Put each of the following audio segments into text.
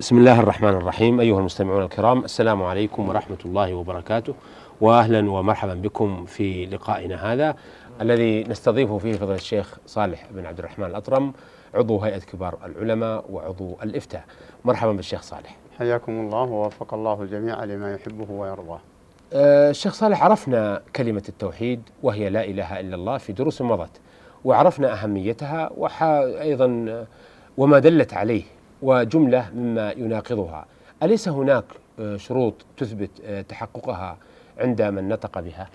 بسم الله الرحمن الرحيم. أيها المستمعون الكرام السلام عليكم ورحمة الله وبركاته. وأهلا ومرحبا بكم في لقائنا هذا الذي نستضيفه فيه فضل الشيخ صالح بن عبد الرحمن الأطرم عضو هيئة كبار العلماء وعضو الإفتاء. مرحبا بالشيخ صالح. حياكم الله ووفق الله الجميع لما يحبه ويرضاه. أه الشيخ صالح عرفنا كلمة التوحيد وهي لا إله إلا الله في دروس مضت وعرفنا أهميتها وأيضا وما دلت عليه وجملة مما يناقضها. أليس هناك آه، شروط تثبت آه، تحققها عند من نطق بها؟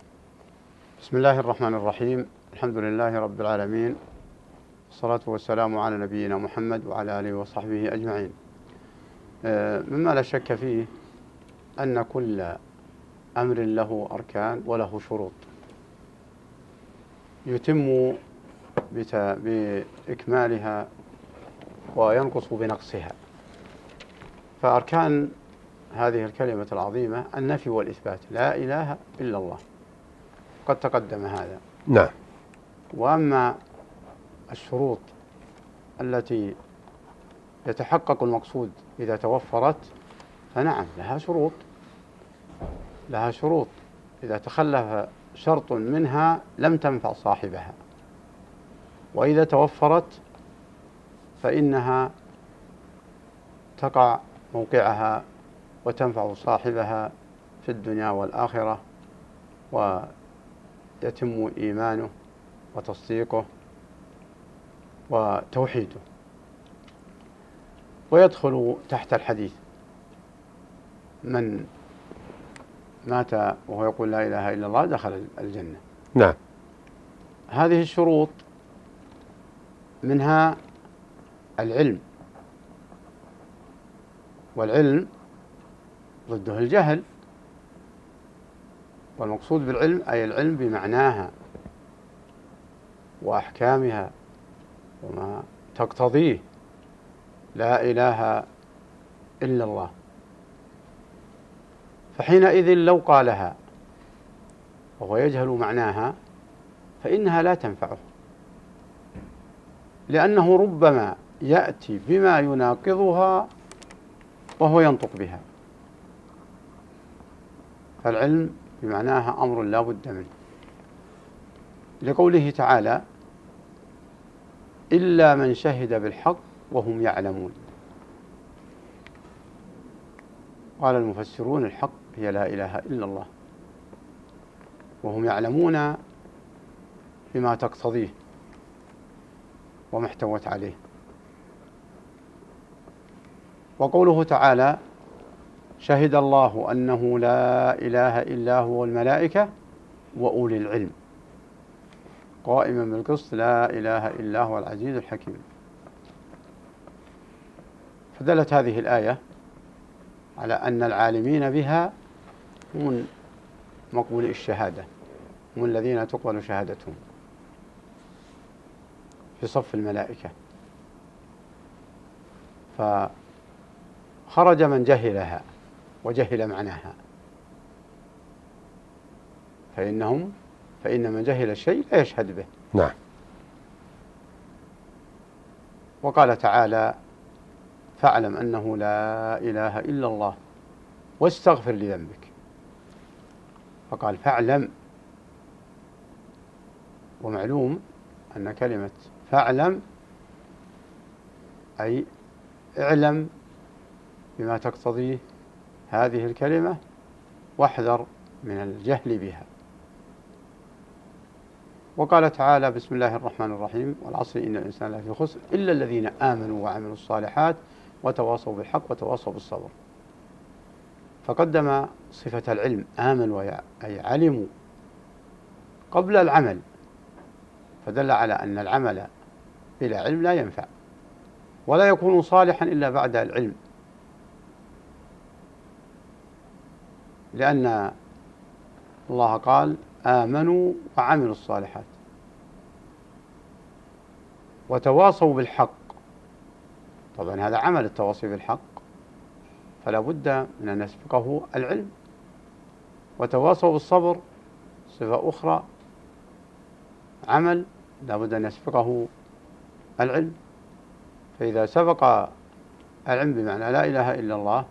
بسم الله الرحمن الرحيم. الحمد لله رب العالمين. والصلاة والسلام على نبينا محمد وعلى آله وصحبه أجمعين. آه، مما لا شك فيه أن كل أمر له أركان وله شروط. يتم بإكمالها وينقص بنقصها. فأركان هذه الكلمة العظيمة النفي والإثبات. لا إله إلا الله. قد تقدم هذا. نعم. وأما الشروط التي يتحقق المقصود إذا توفرت فنعم لها شروط. لها شروط. إذا تخلف شرط منها لم تنفع صاحبها. وإذا توفرت فإنها تقع موقعها وتنفع صاحبها في الدنيا والآخرة ويتم إيمانه وتصديقه وتوحيده. ويدخل تحت الحديث من مات وهو يقول لا إله إلا الله دخل الجنة. نعم. هذه الشروط منها العلم. والعلم ضده الجهل. والمقصود بالعلم أي العلم بمعناها وأحكامها وما تقتضيه. لا إله إلا الله. فحينئذ لو قالها وهو يجهل معناها فإنها لا تنفعه. لأنه ربما يأتي بما يناقضها وهو ينطق بها. فالعلم بمعناها أمر لا بد منه. لقوله تعالى إلا من شهد بالحق وهم يعلمون. قال المفسرون الحق هي لا إله إلا الله. وهم يعلمون بما تقتضيه وما احتوت عليه. وقوله تعالى شهد الله أنه لا إله إلا هو الملائكة وأولي العلم. قائما بالقسط لا إله إلا هو العزيز الحكيم. فدلت هذه الآية على أن العالمين بها هم مقبول الشهادة هم الذين تقبل شهادتهم في صف الملائكة. فخرج من جهلها وجهل معناها. فإنهم فإن من جهل الشيء لا يشهد به. نعم. وقال تعالى فاعلم أنه لا إله إلا الله واستغفر لذنبك. فقال فاعلم. ومعلوم أن كلمة فاعلم أي اعلم بما تقتضيه هذه الكلمة واحذر من الجهل بها. وقال تعالى بسم الله الرحمن الرحيم والعصر إن الإنسان لفي خسر إلا الذين آمنوا وعملوا الصالحات وتواصوا بالحق وتواصوا بالصبر. فقدم صفة العلم آمنوا أي علموا قبل العمل. فدل على أن العمل بلا علم لا ينفع ولا يكون صالحا إلا بعد العلم. لأن الله قال آمنوا وعملوا الصالحات. وتواصوا بالحق. طبعا هذا عمل التواصي بالحق. فلا بد من أن يسبقه العلم. وتواصوا بالصبر. صفة أخرى. عمل لا بد أن يسبقه العلم. فإذا سبق العلم بمعنى لا إله إلا الله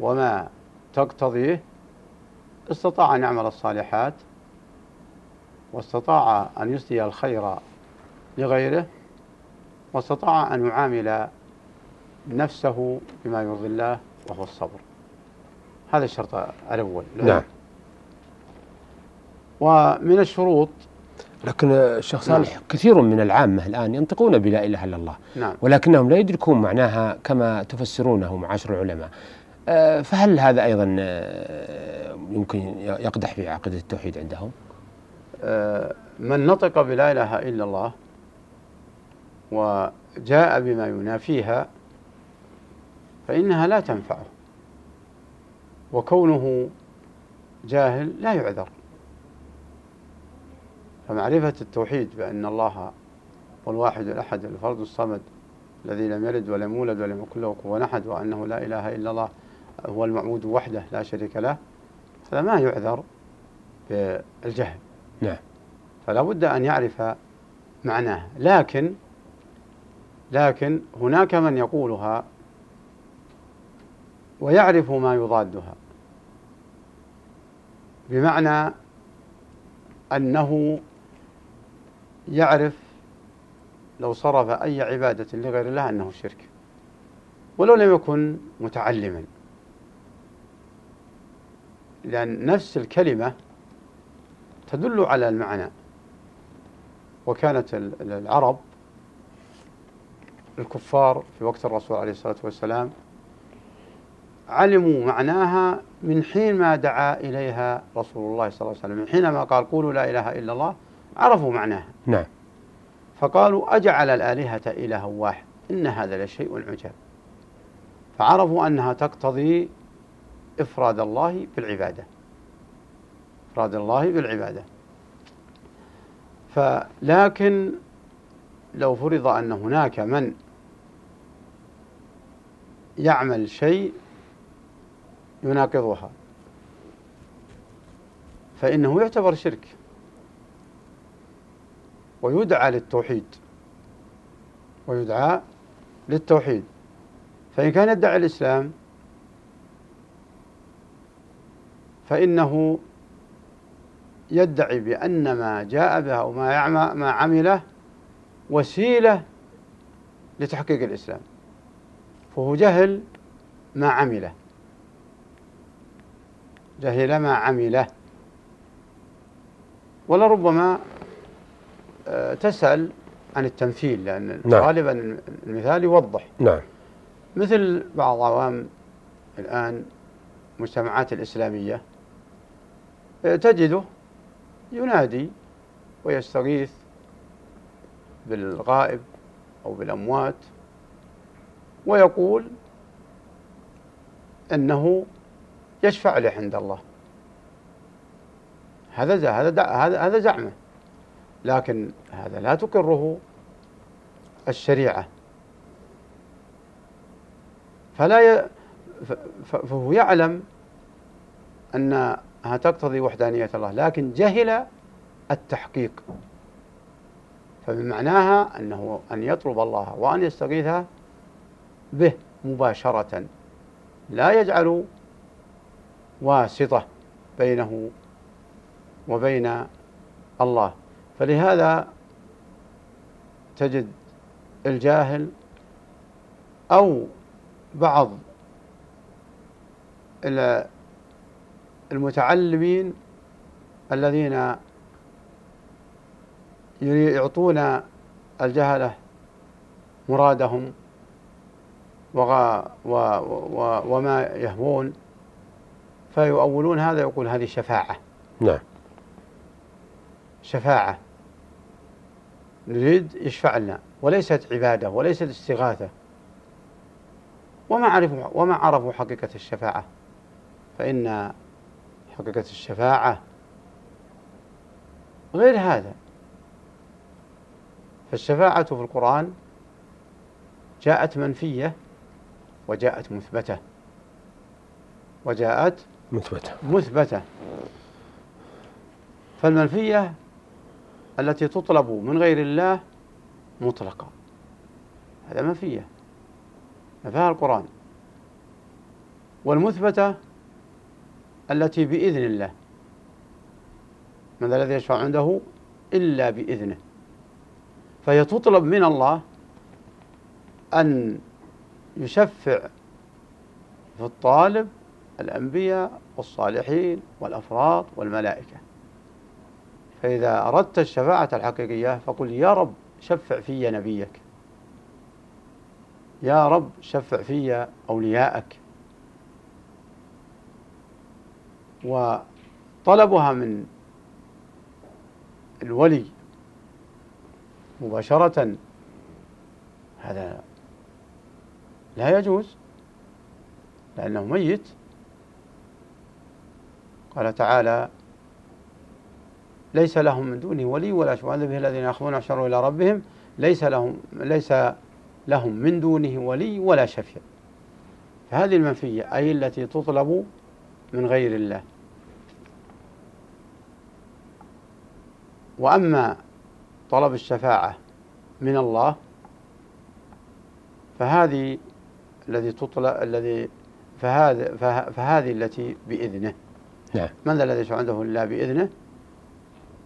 وما تقتضيه استطاع أن يعمل الصالحات واستطاع أن يسدي الخير لغيره واستطاع أن يعامل نفسه بما يرضي الله وهو الصبر. هذا الشرط الأول. نعم. ومن الشروط لكن الشيخ صالح نعم. كثير من العامة الآن ينطقون بلا إله إلا الله. نعم. ولكنهم لا يدركون معناها كما تفسرونه معاشر العلماء. فهل هذا أيضا آه، يمكن يقدح في عقيدة التوحيد عندهم؟ آه، من نطق بلا إله إلا الله وجاء بما ينافيها فإنها لا تنفعه وكونه جاهل لا يعذر فمعرفة التوحيد بأن الله هو الواحد الأحد الفرد الصمد الذي لم يلد ولم يولد ولم يكن له كفوا أحد وأنه لا إله إلا الله هو المعبود وحده لا شريك له هذا ما يعذر بالجهل. نعم. فلا بد أن يعرف معناه. لكن لكن هناك من يقولها ويعرف ما يضادها. بمعنى أنه يعرف لو صرف أي عبادة لغير الله أنه شرك ولو لم يكن متعلما. لأن نفس الكلمة تدل على المعنى. وكانت العرب الكفار في وقت الرسول عليه الصلاة والسلام علموا معناها من حين ما دعا إليها رسول الله صلى الله عليه وسلم. من حينما قال قولوا لا إله إلا الله عرفوا معناها. نعم. فقالوا أجعل الآلهة إلها واحد إن هذا لشيء عجاب. فعرفوا أنها تقتضي إفراد الله بالعبادة. إفراد الله بالعبادة. فلكن لو فرض أن هناك من يعمل شيء يناقضها فإنه يعتبر شرك ويدعى للتوحيد. ويدعى للتوحيد. فإن كان يدعي الإسلام فإنه يدعي بأن ما جاء به أو ما ما عمله وسيلة لتحقيق الإسلام. فهو جهل ما عمله. جهل ما عمله. ولربما آه، تسأل عن التمثيل لأن نعم. غالبا المثال يوضح. نعم. مثل بعض عوام الآن المجتمعات الإسلامية تجده ينادي ويستغيث بالغائب أو بالأموات ويقول أنه يشفع له عند الله. هذا هذا هذا زعمه. لكن هذا لا تقره الشريعة. فلا ي... فهو يعلم أنها تقتضي وحدانية الله لكن جهل التحقيق. فمن معناها أنه أن يطلب الله وأن يستغيث به مباشرة لا يجعل واسطة بينه وبين الله. فلهذا تجد الجاهل أو بعض المتعلمين الذين يعطون الجهلة مرادهم وغا و و وما يهوون فيؤولون هذا يقول هذه شفاعة. نعم. شفاعة. نريد يشفع لنا وليست عبادة وليست استغاثة. وما عرفوا وما عرفوا حقيقة الشفاعة. فإن حقيقة الشفاعة. غير هذا فالشفاعة في القرآن جاءت منفية وجاءت مثبتة وجاءت مثبتة. مثبتة. فالمنفية التي تطلب من غير الله مطلقة. هذا منفية نفاها القرآن. والمثبتة التي بإذن الله. من الذي يشفع عنده إلا بإذنه. فهي تطلب من الله أن يشفع في الطالب الأنبياء والصالحين والأفراد والملائكة. فإذا أردت الشفاعة الحقيقية فقل يا رب شفع في نبيك. يا رب شفع في أولياءك. وطلبها من الولي مباشرة. هذا لا يجوز لأنه ميت. قال تعالى ليس لهم من دونه ولي ولا شفيع به الذين يخافون يحشروا إلى ربهم. ليس لهم ليس لهم من دونه ولي ولا شفيع. فهذه المنفية أي التي تطلب من غير الله. وأما طلب الشفاعة من الله فهذه الذي تطلب الذي فهذا فهذه التي بإذنه. نعم. من ذا الذي يشفع عنده إلا بإذنه؟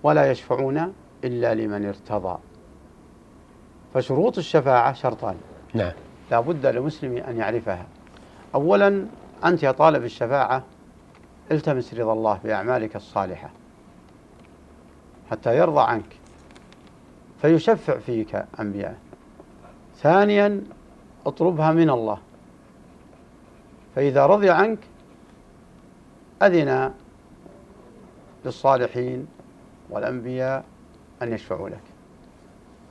ولا يشفعون إلا لمن ارتضى. فشروط الشفاعة شرطان. نعم. لا بد للمسلم أن يعرفها. أولا أنت يا طالب الشفاعة التمس رضا الله بأعمالك الصالحة. حتى يرضى عنك. فيشفع فيك أنبياء. ثانيا اطلبها من الله. فإذا رضي عنك أذن للصالحين والأنبياء أن يشفعوا لك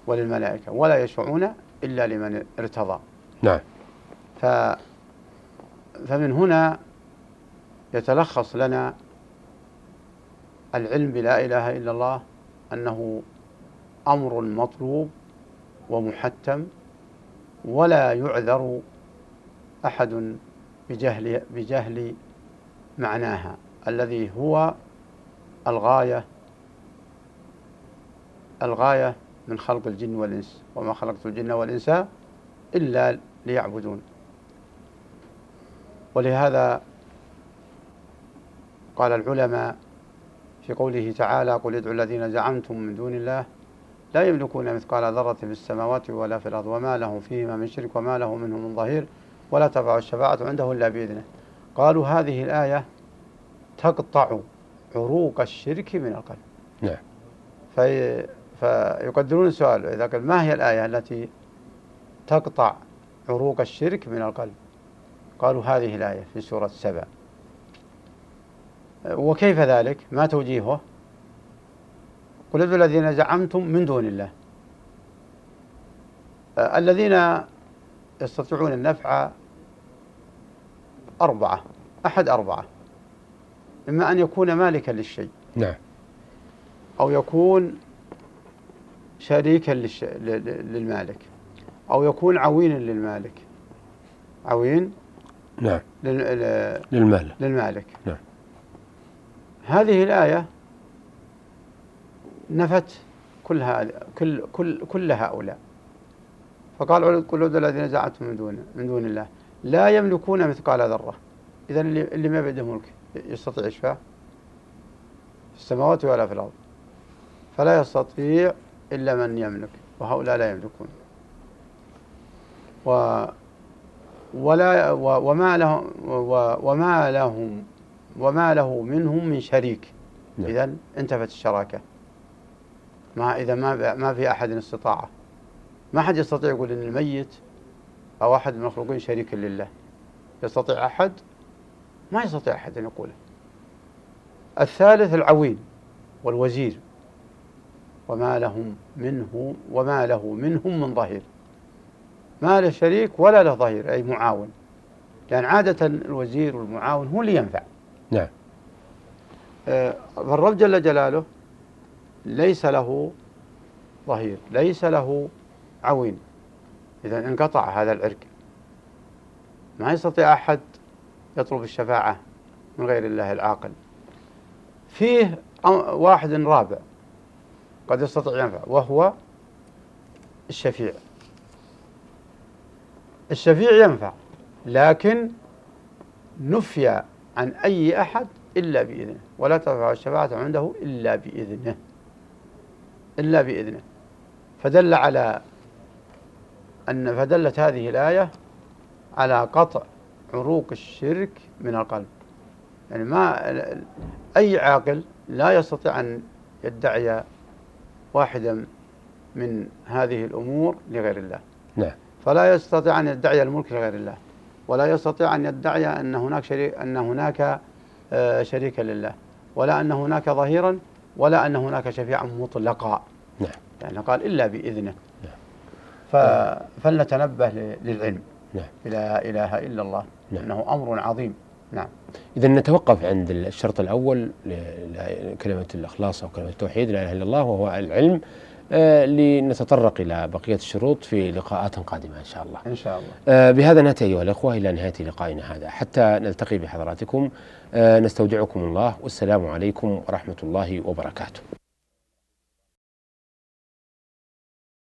وللملائكة. ولا يشفعون إلا لمن ارتضى. نعم. ف فمن هنا يتلخص لنا العلم بلا إله إلا الله أنه أمر مطلوب ومحتم ولا يعذر أحد بجهل بجهل معناها الذي هو الغاية الغاية من خلق الجن والإنس وما خلقت الجن والإنس إلا ليعبدون. ولهذا قال العلماء في قوله تعالى قل ادعوا الذين زعمتم من دون الله لا يملكون مثقال ذرة في السماوات ولا في الأرض وما لهم فيهما من شرك وما له منهم من ظهير ولا تنفع الشفاعة عنده إلا بإذنه. قالوا هذه الآية تقطع عروق الشرك من القلب. نعم. في فيقدرون السؤال إذا قال ما هي الآية التي تقطع عروق الشرك من القلب؟ قالوا هذه الآية في سورة سبع وكيف ذلك؟ ما توجيهه؟ قل ادعوا الذين زعمتم من دون الله. الذين يستطيعون النفع أربعة أحد أربعة إما أن يكون مالكا للشيء نعم. أو يكون شريكا للش... للمالك أو يكون عوينا للمالك. عوين؟ نعم. لل... للمالك للمالك. نعم. هذه الآية نفت كل كل كل كل هؤلاء. فقال قل الذين زعمتم من دون من دون الله. لا يملكون مثقال ذرة. إذا اللي, ما بيده ملك يستطيع يشفع في السماوات ولا في الأرض. فلا يستطيع إلا من يملك وهؤلاء لا يملكون. و ولا وما لهم وما لهم وما له منهم من شريك. نعم. إذا انتفت الشراكة. ما إذا ما ما في أحد استطاعة ما حد يستطيع يقول إن الميت أو أحد من المخلوقين شريك لله. يستطيع أحد؟ ما يستطيع أحد أن يقوله. الثالث العوين والوزير. وما لهم منه وما له منهم من ظهير. ما له شريك ولا له ظهير أي معاون. لأن عادة الوزير والمعاون هو اللي ينفع. نعم. آه، فالرب جل جلاله ليس له ظهير ليس له عوين. إذا انقطع هذا العرق. ما يستطيع أحد يطلب الشفاعة من غير الله العاقل. فيه واحد رابع قد يستطيع ينفع وهو الشفيع. الشفيع ينفع لكن نفي عن أي أحد إلا بإذنه ولا تنفع الشفاعة عنده إلا بإذنه إلا بإذنه. فدل على أن فدلت هذه الآية على قطع عروق الشرك من القلب. يعني ما أي عاقل لا يستطيع أن يدعي واحدا من هذه الأمور لغير الله. نعم. فلا يستطيع أن يدعي الملك لغير الله. ولا يستطيع أن يدعي أن هناك شريك أن هناك آه، شريكا لله ولا أن هناك ظهيرا ولا أن هناك شفيعا مطلقا. نعم. يعني قال إلا بإذنه. نعم. فلنتنبه للعلم. نعم. لا إله إلا الله. نعم. إنه أمر عظيم. نعم. إذا نتوقف عند الشرط الأول لكلمة الإخلاص أو كلمة التوحيد لا إله إلا الله وهو العلم. لنتطرق إلى بقية الشروط في لقاءات قادمة إن شاء الله. إن شاء الله. آه، بهذا نأتي أيها الأخوة إلى نهاية لقائنا هذا. حتى نلتقي بحضراتكم آه، نستودعكم الله. والسلام عليكم ورحمة الله وبركاته.